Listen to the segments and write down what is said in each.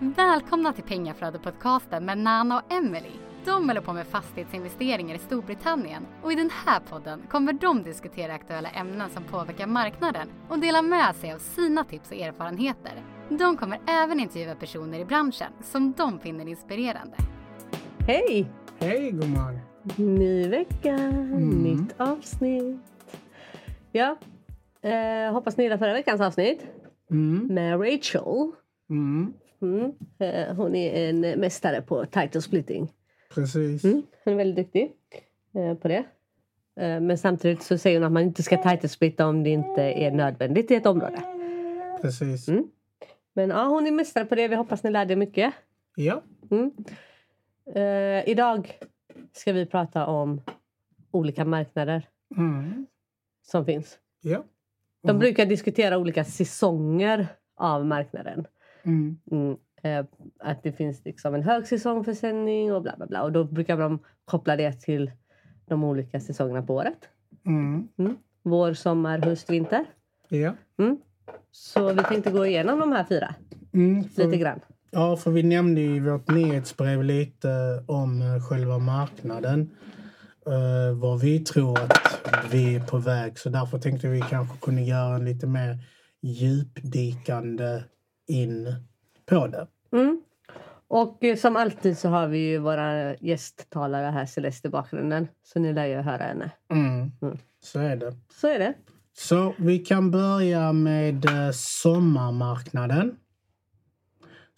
Välkomna till Pengaflödet-podcasten med Nana och Emily. De håller på med fastighetsinvesteringar i Storbritannien och i den här podden kommer de diskutera aktuella ämnen som påverkar marknaden och dela med sig av sina tips och erfarenheter. De kommer även intervjua personer i branschen som de finner inspirerande. Hej! Hej gumman! Ny vecka, nytt avsnitt. Ja, eh, hoppas ni gillade förra veckans avsnitt Mm, med Rachel. mm, Mm. Eh, hon är en mästare på title splitting. precis. Mm. Hon är väldigt duktig eh, på det. Eh, men samtidigt så säger hon att man inte ska title splitta om det inte är nödvändigt i ett område. precis. Mm. Men ja, hon är mästare på det. Vi hoppas ni lärde er mycket. Ja. Eh, idag ska vi prata om olika marknader mm, som finns. ja. De Mm. brukar diskutera olika säsonger av marknaden. Mm, Mm. Eh, att det finns liksom en högsäsongförsäljning och bla bla bla. Och då brukar de koppla det till de olika säsongerna på året. mm, Vår, sommar, höst, vinter. ja. Mm. Så vi tänkte gå igenom de här fyra Mm, för, lite grann. Ja, för vi nämnde i vårt nyhetsbrev lite om eh, själva marknaden. Uh, vad vi tror att vi är på väg. Så därför tänkte vi kanske kunde göra en lite mer djupdykande in på det. Mm. Och eh, som alltid så har vi ju våra gästtalare här, Celeste, i bakgrunden. Så ni lär ju höra henne. Mm. Mm. Så är det. Så är det. Så vi kan börja med eh, sommarmarknaden.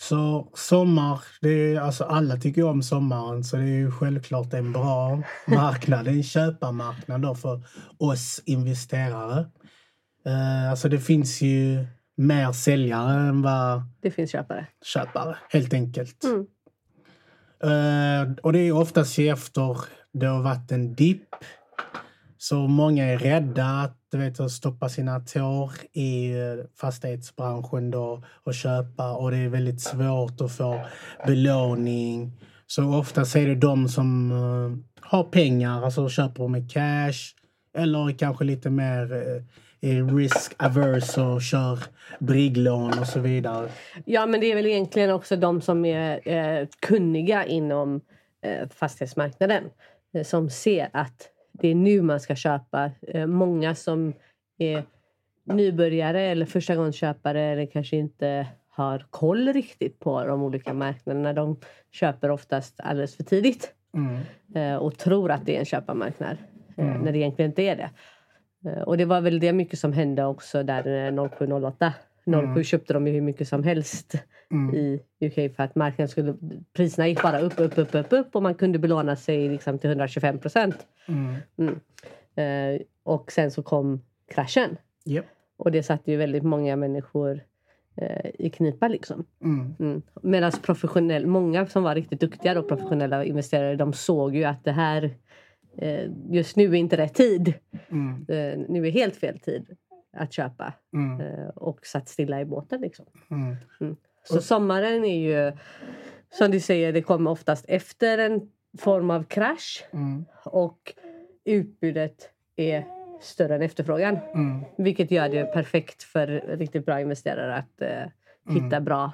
Så sommar, det är, alltså alla tycker om sommaren så det är ju självklart en bra marknad, en köparmarknad då för oss investerare. Eh, alltså det finns ju mer säljare än vad Det finns köpare. köpare, helt enkelt. Mm. Eh, och det är oftast efter det har varit en dipp. Så många är rädda att, du vet, att stoppa sina tår i eh, fastighetsbranschen då och köpa och det är väldigt svårt att få belåning. Så oftast är det de som eh, har pengar, alltså köper med cash eller kanske lite mer eh, är risk averse och kör brigglån och så vidare. Ja, men det är väl egentligen också de som är eh, kunniga inom eh, fastighetsmarknaden eh, som ser att det är nu man ska köpa. Eh, många som är nybörjare eller förstagångsköpare eller kanske inte har koll riktigt på de olika marknaderna. De köper oftast alldeles för tidigt Mm. eh, och tror att det är en köparmarknad eh, Mm. när det egentligen inte är det. Eh, och det var väl det mycket som hände också där eh, 07-08. 07 Mm. köpte de ju hur mycket som helst Mm. i UK för att marknaden skulle, priserna gick bara upp, upp, upp, upp, upp och man kunde belåna sig liksom till 125 procent. Mm. Mm. Eh, och sen så kom kraschen Japp. och det satte ju väldigt många människor eh, i knipa liksom. Mm. Mm. Medan professionell, många som var riktigt duktiga och professionella investerare de såg ju att det här eh, just nu är inte rätt tid. Mm. Eh, nu är helt fel tid att köpa Mm. eh, och satt stilla i båten. Liksom. Mm. Så sommaren är ju som du säger, det kommer oftast efter en form av krasch Mm. och utbudet är större än efterfrågan. Mm. Vilket gör det perfekt för riktigt bra investerare att eh, hitta bra,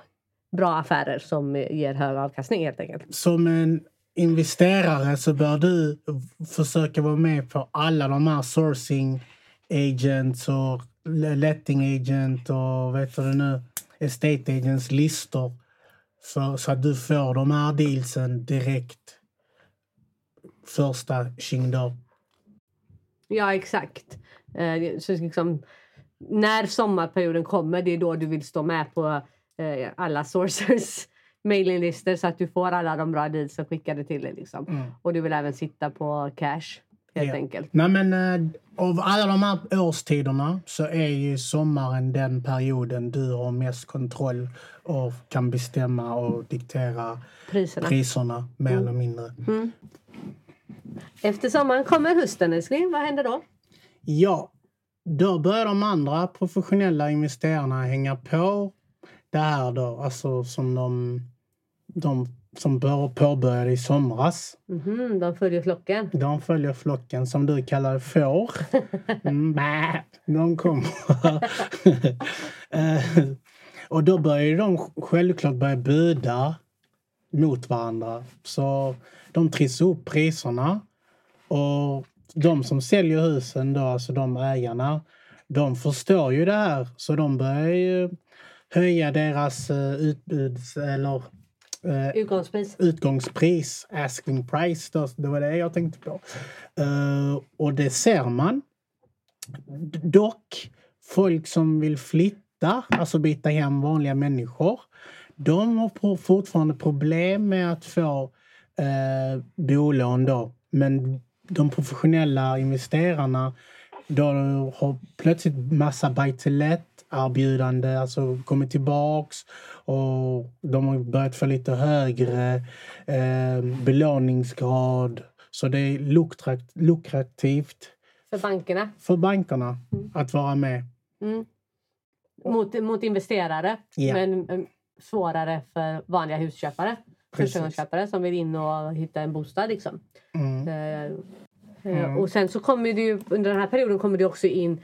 bra affärer som eh, ger hög avkastning helt enkelt. Som en investerare så bör du försöka vara med på alla de här sourcing agents och letting agent och vet du nu, estate agents listor. För, så att du får de här dealsen direkt första tjing. Ja, exakt. Eh, så liksom, när sommarperioden kommer, det är då du vill stå med på eh, alla sourcers mailinglistor så att du får alla de bra dealsen skickade till dig. Liksom. Mm. Och du vill även sitta på cash, helt Ja. enkelt. Nej, men eh, av alla de här årstiderna så är ju sommaren den perioden du har mest kontroll och kan bestämma och diktera Priserna. priserna mer eller mindre. Mm. Efter sommaren kommer hösten, älskling. Vad händer då? Ja, då börjar de andra professionella investerarna hänga på det här då, alltså som de, de som bör- påbörjade i somras. Mhm, de följer flocken. De följer flocken som du kallar får. Mm, bä. de kommer. Eh, Och då börjar de självklart börja buda mot varandra. Så de trissar upp priserna. Och de som säljer husen, då, alltså de ägarna, de förstår ju det här. Så de börjar ju höja deras uh, utbuds eller uh, utgångspris. utgångspris, asking price. Då, det var det jag tänkte på. Uh, och det ser man. Dock, folk som vill flytta, alltså byta hem vanliga människor, de har fortfarande problem med att få eh, bolån då. Men de professionella investerarna då har plötsligt massa buy to let erbjudande, alltså kommit tillbaks och de har börjat få lite högre eh, belåningsgrad. Så det är lukrativt för bankerna, för bankerna mm. att vara med. Mm. Mot, mot investerare, yeah. men um, svårare för vanliga husköpare. Förstagångsköpare som vill in och hitta en bostad. Liksom. Mm. Uh, Mm. Och sen så kommer det ju, under den här perioden kommer det också in eh,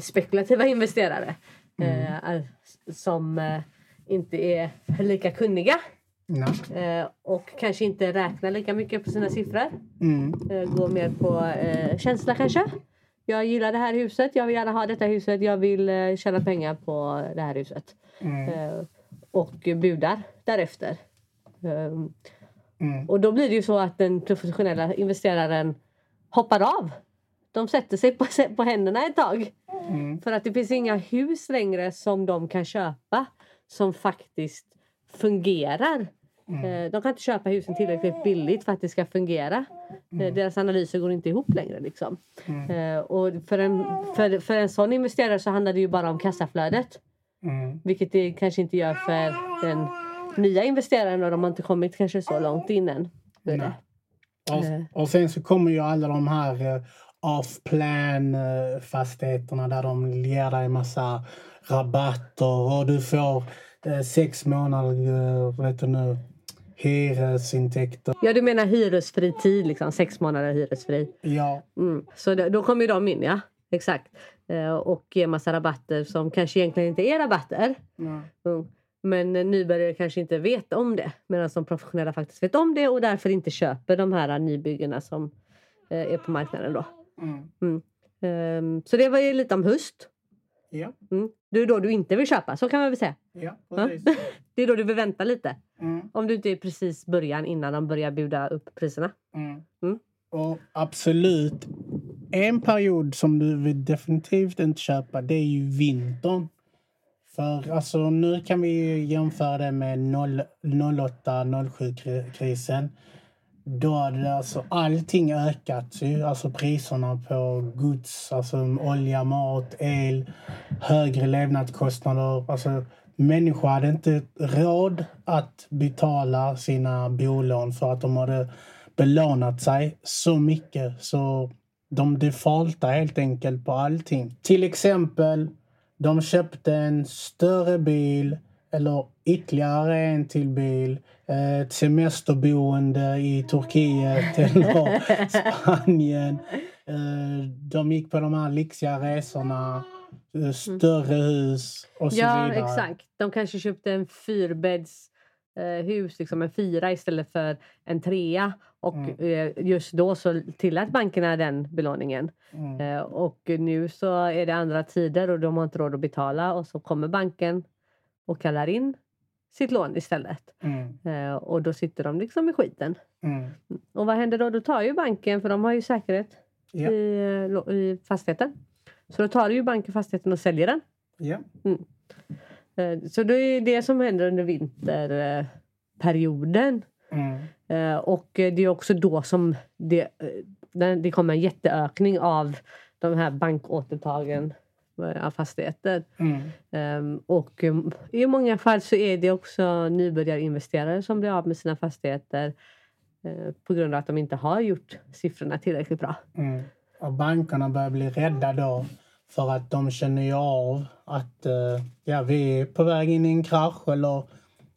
spekulativa investerare mm. eh, som eh, inte är lika kunniga. Eh, och kanske inte räknar lika mycket på sina siffror. Mm. Eh, går mer på eh, känsla kanske. Jag gillar det här huset, jag vill gärna ha detta huset, jag vill eh, tjäna pengar på det här huset. Mm. och budar därefter. Mm. Och då blir det ju så att den professionella investeraren hoppar av. De sätter sig på, på händerna ett tag. Mm. För att det finns inga hus längre som de kan köpa som faktiskt fungerar. Mm. Eh, de kan inte köpa husen tillräckligt billigt för att det ska fungera. Eh, mm. Deras analyser går inte ihop längre. Liksom. Mm. Eh, och för, en, för, för en sån investerare så handlar det ju bara om kassaflödet. Mm. Vilket det kanske inte gör för den nya investeraren och de har inte kommit kanske så långt in än. Och, och sen så kommer ju alla de här off-plan uh, fastigheterna där de ger dig massa rabatter och du får uh, sex månader, uh, vet du nu, hyresintäkter. Ja, du menar hyresfri tid, liksom. sex månader hyresfri. Ja. Mm. Så då, kommer ju de in, ja. Exakt. och ger massa rabatter som kanske egentligen inte är rabatter. Mm. Mm. Men nybörjare kanske inte vet om det. Medan de professionella faktiskt vet om det och därför inte köper de här nybyggena som eh, är på marknaden. Då. Mm. Um, så det var ju lite om höst. Ja. Mm. Det är då du inte vill köpa, så kan man väl säga. Ja, det är då du vill vänta lite. Mm. Om du inte är precis början innan de börjar bjuda upp priserna. Mm. Mm. Och absolut, en period som du vill definitivt inte köpa det är ju vintern. För alltså, nu kan vi jämföra det med 08-07-krisen. Då hade alltså allting ökat. Alltså priserna på gods, alltså olja, mat, el, högre levnadskostnader. Alltså, människor hade inte råd att betala sina bolån för att de hade belånat sig så mycket. Så de defaultade helt enkelt på allting. Till exempel de köpte en större bil eller ytterligare en till bil. Ett semesterboende i Turkiet eller Spanien. Eh, de gick på de här lyxiga resorna. Eh, större hus och så ja, vidare. Ja, exakt. De kanske köpte en fyrbädds eh, hus, liksom en fyra istället för en trea. Och mm. eh, just då så tillät bankerna den belåningen. Mm. Eh, och nu så är det andra tider och de har inte råd att betala och så kommer banken och kallar in sitt lån istället. Mm. Eh, och då sitter de liksom i skiten. Mm. Och vad händer då? Då tar ju banken, för de har ju säkerhet ja. i, eh, i fastigheten. Så då tar ju banken fastigheten och säljer den. Ja. Mm. Eh, så det är det som händer under vinterperioden. Mm. Och det är också då som det, det kommer en jätteökning av de här bankåtertagen av fastigheter. Mm. Um, och um, i många fall så är det också nybörjarinvesterare som blir av med sina fastigheter uh, på grund av att de inte har gjort siffrorna tillräckligt bra. Mm. Och bankerna börjar bli rädda då för att de känner ju av att uh, ja, vi är på väg in i en krasch eller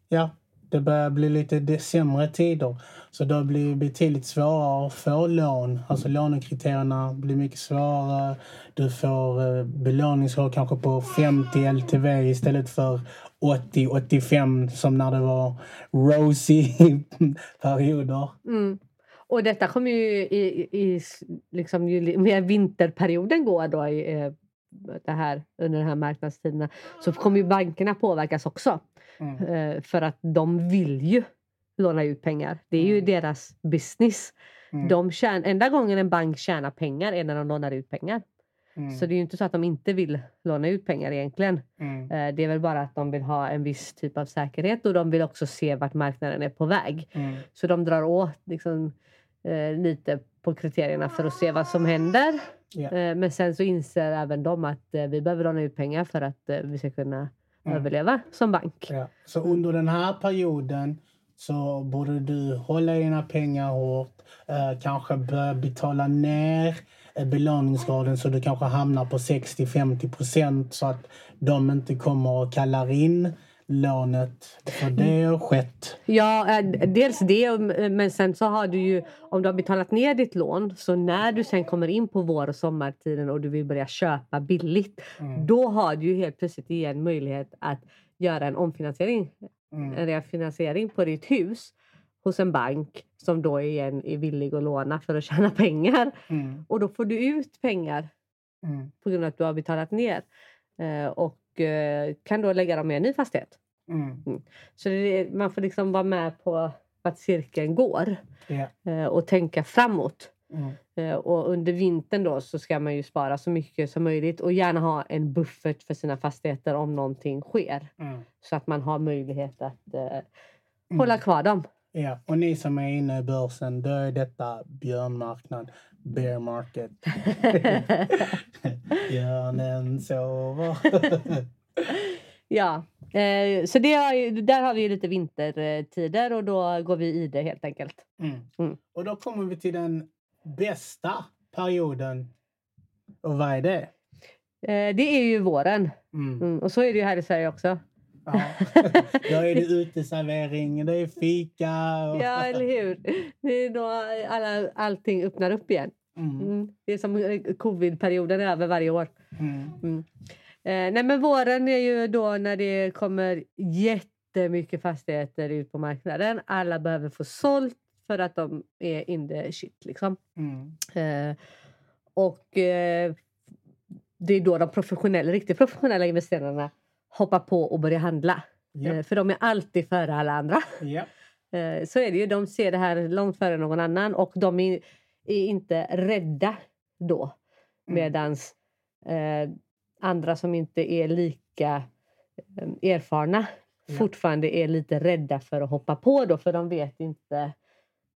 ja, det börjar bli lite sämre tider. Så då blir det betydligt svårare att få lån. Alltså lånekriterierna blir mycket svårare. Du får eh, belåningsgrad kanske på 50 LTV istället för 80-85 som när det var rosy perioder. Mm. Och detta kommer ju i, i liksom, ju mer vinterperioden går då i, eh, det här, under de här marknadstiderna så kommer ju bankerna påverkas också. Mm. Eh, för att de vill ju låna ut pengar. Det är ju mm. deras business. Mm. De tjän, enda gången en bank tjänar pengar är när de lånar ut pengar. Mm. Så det är ju inte så att de inte vill låna ut pengar egentligen. Mm. Eh, det är väl bara att de vill ha en viss typ av säkerhet och de vill också se vart marknaden är på väg. Mm. Så de drar åt liksom, eh, lite på kriterierna för att se vad som händer. Yeah. men sen så inser även de att eh, vi behöver låna ut pengar för att eh, vi ska kunna mm. överleva som bank. Ja. Så under den här perioden så borde du hålla dina pengar hårt, eh, kanske betala ner eh, belåningsgraden så du kanske hamnar på 60-50 procent så att de inte kommer och kallar in lånet. För det har skett. Ja, eh, dels det. Men sen så har du ju, om du har betalat ner ditt lån, så när du sen kommer in på vår och sommartiden och du vill börja köpa billigt, mm. då har du ju helt plötsligt igen möjlighet att göra en omfinansiering, mm. en refinansiering på ditt hus hos en bank som då igen är villig att låna för att tjäna pengar. Mm. Och då får du ut pengar mm. på grund av att du har betalat ner. Eh, och eh, kan då lägga dem i en ny fastighet. Mm. mm. Så det, man får liksom vara med på att cirkeln går yeah. och tänka framåt. Mm. Eh, och under vintern då så ska man ju spara så mycket som möjligt och gärna ha en buffert för sina fastigheter om någonting sker. Mm. Så att man har möjlighet att eh, mm. hålla kvar dem. Ja, och ni som är inne i börsen, då är detta björnmarknad, bear market. Björnen sover. ja, eh, så det har, där har vi lite vintertider och då går vi i det helt enkelt. Mm. Mm. Och då kommer vi till den bästa perioden. Och vad är det? Eh, det är ju våren. Mm. mm. Och så är det ju här i Sverige också. Ja. Då är det uteservering, det är fika. Och... Ja, eller hur? Det är då alla, allting öppnar upp igen. Mm. Mm. Det är som eh, covidperioden är över varje år. Mm. Eh, nej, men våren är ju då när det kommer jättemycket fastigheter ut på marknaden. Alla behöver få sålt för att de är in the shit. Liksom. Mm. Eh, och eh, det är då de professionella, riktigt professionella investerarna hoppar på och börjar handla. Yep. För de är alltid före alla andra. Yep. Så är det ju. De ser det här långt före någon annan och de är, inte rädda då. Mm. Medans eh, andra som inte är lika eh, erfarna yep. fortfarande är lite rädda för att hoppa på då för de vet inte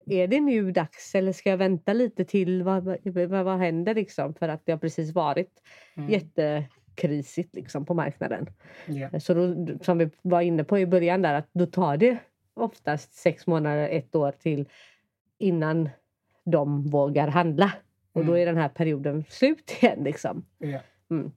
är det nu dags eller ska jag vänta lite till? Vad, vad, vad händer liksom? För att det har precis varit mm. jättekrisigt liksom på marknaden. Yeah. Så då, som vi var inne på i början där att då tar det oftast sex månader, ett år till innan de vågar handla. Och mm. då är den här perioden slut igen. Liksom. Yeah. Mm.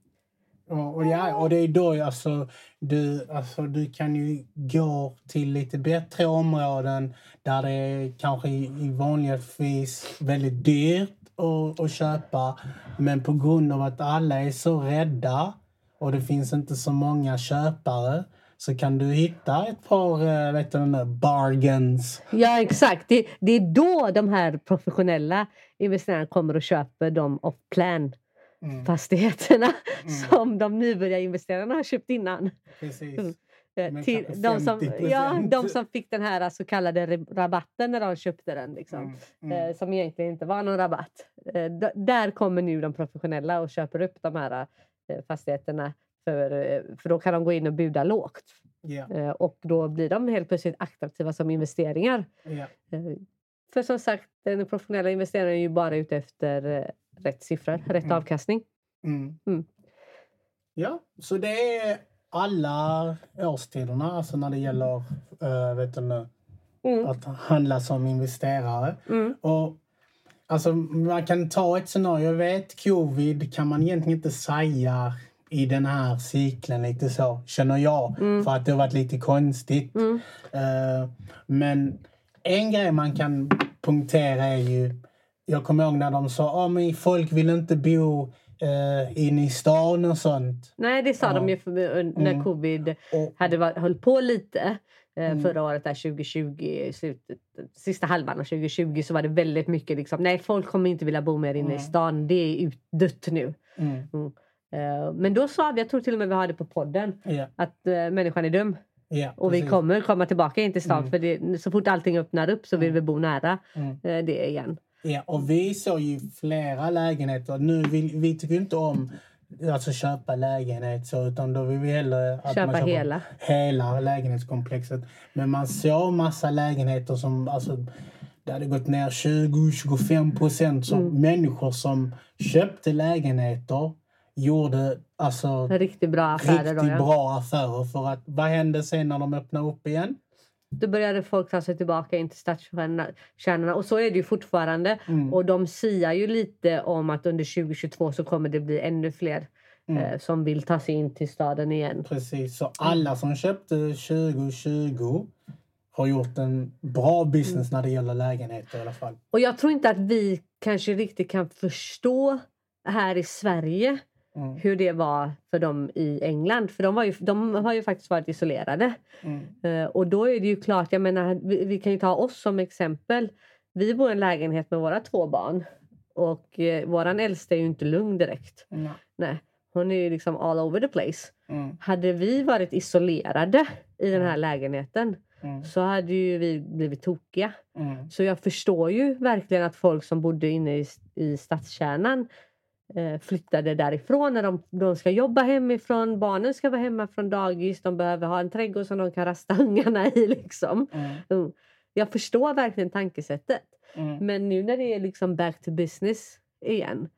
Och, och, ja, och det är då alltså du, alltså du kan ju gå till lite bättre områden där det är kanske i, vanligtvis väldigt dyrt att, att köpa. Men på grund av att alla är så rädda och det finns inte så många köpare så kan du hitta ett par eh, vet du, bargains. Ja, exakt. Det, det är då de här professionella investerarna kommer och köper dem off plan mm. fastigheterna mm. som de nybörjarinvesterarna har köpt innan. Precis. Mm. Eh, till de, som, ja, de som fick den här så kallade rabatten när de köpte den. Liksom, mm, mm. Eh, som egentligen inte var någon rabatt. Eh, där kommer nu de professionella och köper upp de här fastigheterna. För, för då kan de gå in och buda lågt. Yeah. och då blir de helt plötsligt attraktiva som investeringar. Yeah. för som sagt, den professionella investeraren är ju bara ute efter rätt siffror, rätt mm. avkastning. Mm. Mm. Ja, så det är alla årstiderna, alltså när det gäller äh, vet du, mm. att handla som investerare. Mm. Och, alltså, man kan ta ett scenario. Jag vet, covid kan man egentligen inte säga i den här cykeln lite så, känner jag. Mm. För att det har varit lite konstigt. Uh, men en grej man kan punktera är ju jag kommer ihåg när de sa att oh, folk vill inte bo eh, inne i stan och sånt. Nej, det sa Ja. de ju för, när Mm. covid Och, hade varit, höll på lite. Eh, Mm. Förra året, där 2020, i slutet, sista halvan av 2020 så var det väldigt mycket liksom, nej folk kommer inte vilja bo mer inne i Mm. stan, det är utdött nu. mm, Eh, Men då sa vi, jag tror till och med vi hade på podden, ja, att eh, människan är dum. ja, Och vi precis. kommer komma tillbaka in till stan Mm. för det, så fort allting öppnar upp så vill Mm. vi bo nära Mm. eh, det igen. Ja, och vi såg ju flera lägenheter. Nu vill, vi tycker inte om alltså köpa lägenhet så, utan då vill vi hellre att Köpa man köper hela. hela lägenhetskomplexet. Men man såg massa lägenheter som alltså, det hade gått ner 20-25 procent. Mm. människor som köpte lägenheter gjorde alltså Riktigt bra affärer riktigt då ja. bra affärer. För att vad hände sen när de öppnade upp igen? Då började folk ta sig tillbaka in till stadskärnorna och så är det ju fortfarande. Mm. Och de siar ju lite om att under 2022 så kommer det bli ännu fler Mm. eh, som vill ta sig in till staden igen. Precis, så alla som köpte 2020 har gjort en bra business när det gäller lägenheter i alla fall. Och jag tror inte att vi kanske riktigt kan förstå här i Sverige Mm. hur det var för dem i England. För de, var ju, de har ju faktiskt varit isolerade. Mm. Eh, och då är det ju klart, jag menar, vi, vi kan ju ta oss som exempel. Vi bor i en lägenhet med våra två barn. Och eh, våran äldsta är ju inte lugn direkt. Ja. Nej, hon är ju liksom all over the place. Mm. Hade vi varit isolerade i den här lägenheten Mm. så hade ju vi blivit tokiga. Mm. Så jag förstår ju verkligen att folk som bodde inne i, i stadskärnan flyttade därifrån när de, de ska jobba hemifrån. Barnen ska vara hemma från dagis. De behöver ha en trädgård som de kan rasta ungarna i. Liksom. Mm. Mm. Jag förstår verkligen tankesättet. Mm. Men nu när det är liksom back to business igen.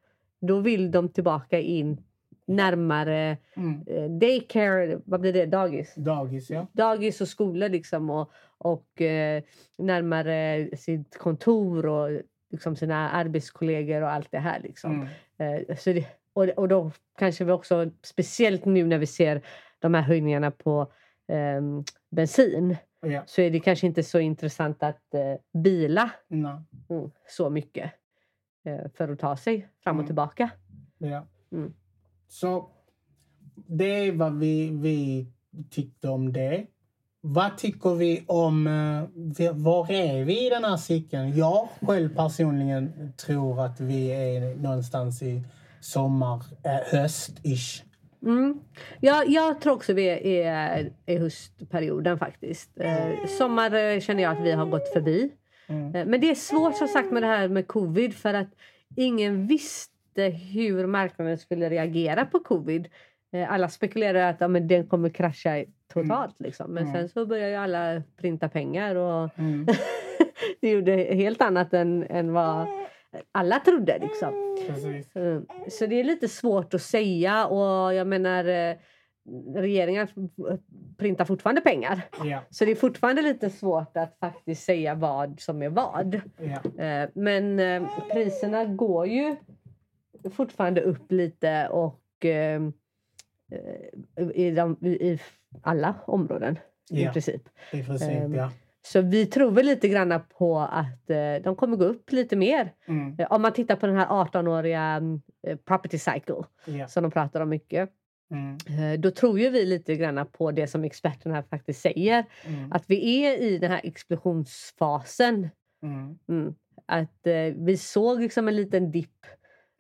Då vill de tillbaka in närmare Mm. eh, daycare, vad blir det, dagis? Dagis, ja. dagis och skolor liksom och, och eh, närmare sitt kontor och liksom sina arbetskollegor och allt det här. Liksom. Mm. Eh, så det, och, och då kanske vi också, speciellt nu när vi ser de här höjningarna på ehm, bensin Ja. så är det kanske inte så intressant att eh, bila Nej. mm, så mycket eh, för att ta sig fram och Mm. tillbaka. Ja. Mm. Så det är vad vi, vi tyckte om det. Vad tycker vi om... eh, Var är vi i den här cykeln? Jag själv personligen tror att vi är någonstans i sommar, äh, höst-ish. Mm. Ja, jag tror också vi är är i höstperioden faktiskt. Eh, sommar eh, känner jag att vi har gått förbi. Mm. Eh, Men det är svårt som sagt med det här med covid för att ingen visste hur marknaden skulle reagera på covid. Eh, Alla spekulerar att ja, men den kommer krascha totalt. Liksom. Men Mm. sen så börjar ju alla printa pengar och Mm. det gjorde helt annat än, än vad alla trodde. Liksom. Mm. Så det är lite svårt att säga och jag menar eh, regeringen printar fortfarande pengar. Ja. Så det är fortfarande lite svårt att faktiskt säga vad som är vad. Eh, Men eh, priserna går ju fortfarande upp lite och i, de, i alla områden i Ja. princip. I princip, Ehm, ja. Så vi tror väl lite grann på att eh, de kommer gå upp lite mer. Mm. Eh, Om man tittar på den här 18-åriga eh, property cycle Ja. som de pratar om mycket. Mm. eh, Då tror ju vi lite grann på det som experterna faktiskt säger. Mm. Att vi är i den här explosionsfasen. Mm. Mm. Att eh, vi såg liksom en liten dipp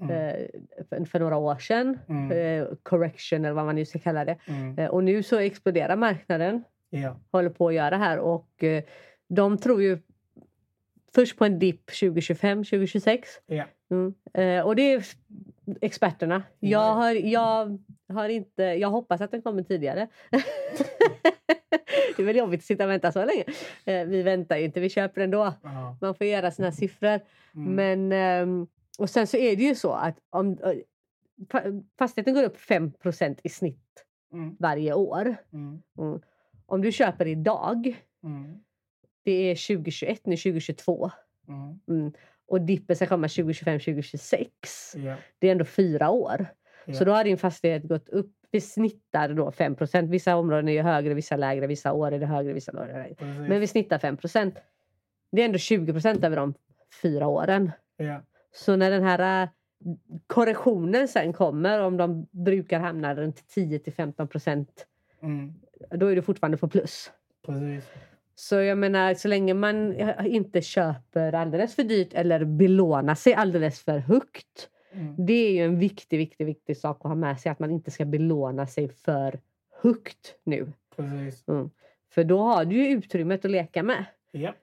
Mm. eh, för, för några år sedan. Mm. Eh, correction eller vad man nu ska kalla det. Mm. Eh, och nu så exploderar marknaden. Ja. Håller på att göra här och de tror ju först på en dipp 2025, 2026. Ja. Mm. Eh, och det är experterna. Jag har, jag har inte, jag hoppas att den kommer tidigare. det är väl jobbigt att sitta och vänta så länge. Vi väntar ju inte, vi köper ändå. Man får göra sina siffror. Mm. Men, ehm, och sen så är det ju så att om eh, fa- fastigheten går upp 5% i snitt Mm. varje år. Mm. Mm. Om du köper idag, Mm. det är 2021, nu 2022. Mm. Mm. Och dippen ska komma 2025, 2026. Ja. Det är ändå fyra år. Ja. Så då har din fastighet gått upp. Vi snittar då 5% Vissa områden är högre, vissa lägre. Vissa år är det högre, vissa år är det lägre. Precis. Men vi snittar 5% Det är ändå 20% över de fyra åren. Ja. Så när den här korrektionen sen kommer, om de brukar hamna runt 10 till 15 procent, Mm. då är du fortfarande på plus. Precis. Så jag menar, så länge man inte köper alldeles för dyrt eller belånar sig alldeles för högt. Mm. Det är ju en viktig, viktig, viktig sak att ha med sig. Att man inte ska belåna sig för högt nu. Precis. För då har du ju utrymmet att leka med. Ja.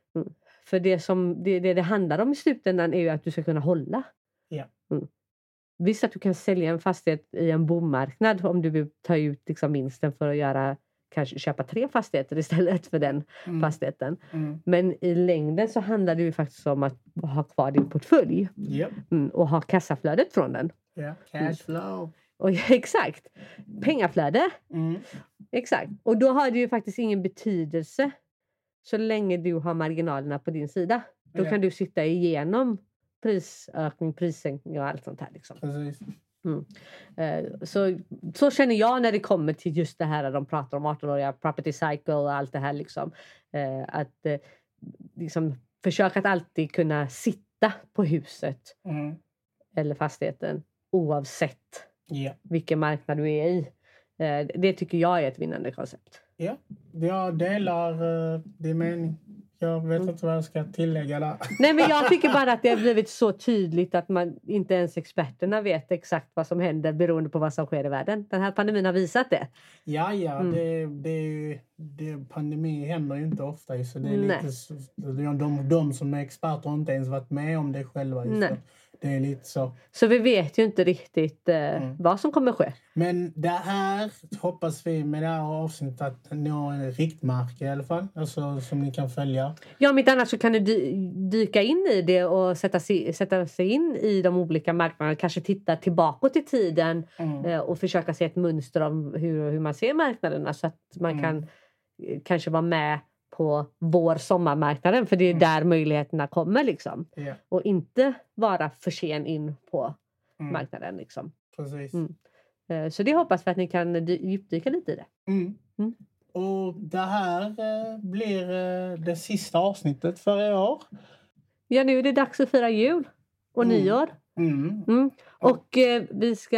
För det som det, det, det handlar om i slutändan är ju att du ska kunna hålla. Ja. Mm. Visst att du kan sälja en fastighet i en bommarknad om du vill ta ut liksom vinsten för att göra kanske köpa tre fastigheter istället för den Mm. fastigheten. Mm. Men i längden så handlar det ju faktiskt om att ha kvar din portfölj Ja. mm, och ha kassaflödet från den. Ja. Cash flow. Och, exakt! Pengaflöde. Mm. Exakt. Och då har det ju faktiskt ingen betydelse så länge du har marginalerna på din sida. Då kan du sitta igenom prisökning, prissänkning och allt sånt här. Liksom. Precis. Eh, Så, så känner jag när det kommer till just det här de pratar om 18-åriga property cycle och allt det här. Liksom. Eh, Att eh, liksom, försöka att alltid kunna sitta på huset Mm. eller fastigheten oavsett Ja. vilken marknad du är i. Eh, Det tycker jag är ett vinnande koncept. ja. Jag delar uh, din mening. Jag vet Mm. inte vad jag ska tillägga där. Nej men jag tycker bara att det har blivit så tydligt att man inte ens experterna vet exakt vad som händer beroende på vad som sker i världen. Den här pandemin har visat det. Ja, ja, Mm. det, det, det, pandemi händer ju inte ofta. Så det är Nej. lite, så- de, de som är experter har inte ens varit med om det själva. ju, Nej. Så det är lite så. Så vi vet ju inte riktigt eh, Mm. vad som kommer ske. Men det här hoppas vi med det här avsnittet att nå en riktmärke i alla fall. Alltså som ni kan följa. Ja, om inte annat så kan du dy dyka in i det och sätta sig, sätta sig in i de olika marknaderna. Kanske titta tillbaka i tiden Mm. eh, och försöka se ett mönster om hur, hur man ser marknaderna så att man Mm. kan eh, kanske vara med på vår sommarmarknaden för det är Mm. där möjligheterna kommer liksom. Ja, Och inte vara för sen in på mm. marknaden liksom. Precis. Mm. Eh, Så det hoppas vi att ni kan dy- djupdyka lite i det. Mm. Mm. Och det här eh, blir eh, det sista avsnittet för i år. Ja, nu är det dags att fira jul och Mm. nyår. Mm. Och vi ska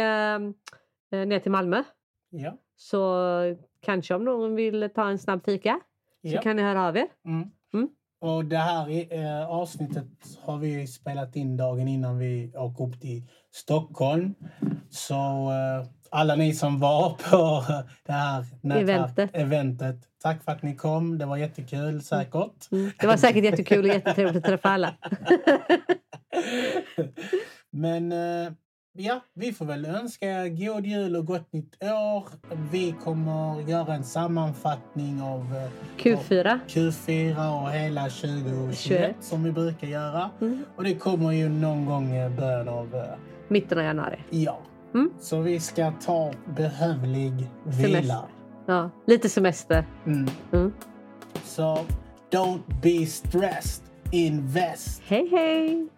ner till Malmö. Ja. Så kanske om någon vill ta en snabb fika så ja. kan ni höra av er. Mm. Mm. Och det här eh, avsnittet har vi spelat in dagen innan vi åker upp till Stockholm. Så eh, alla ni som var på det här Eventet. eventet, tack för att ni kom. Det var jättekul säkert. Mm. Det var säkert jättekul och jättetrevligt att träffa alla. Men eh, ja, vi får väl önska er god jul och gott nytt år. Vi kommer göra en sammanfattning av eh, Q4. Q4 och hela 2021 21. som vi brukar göra. Mm. Och det kommer ju någon gång i början av... eh, Mitten av januari. Ja. Mm. Så vi ska ta behövlig vila. Semester. Ja, lite semester. Mm. Mm. Så don't be stressed. Invest. Hej hej!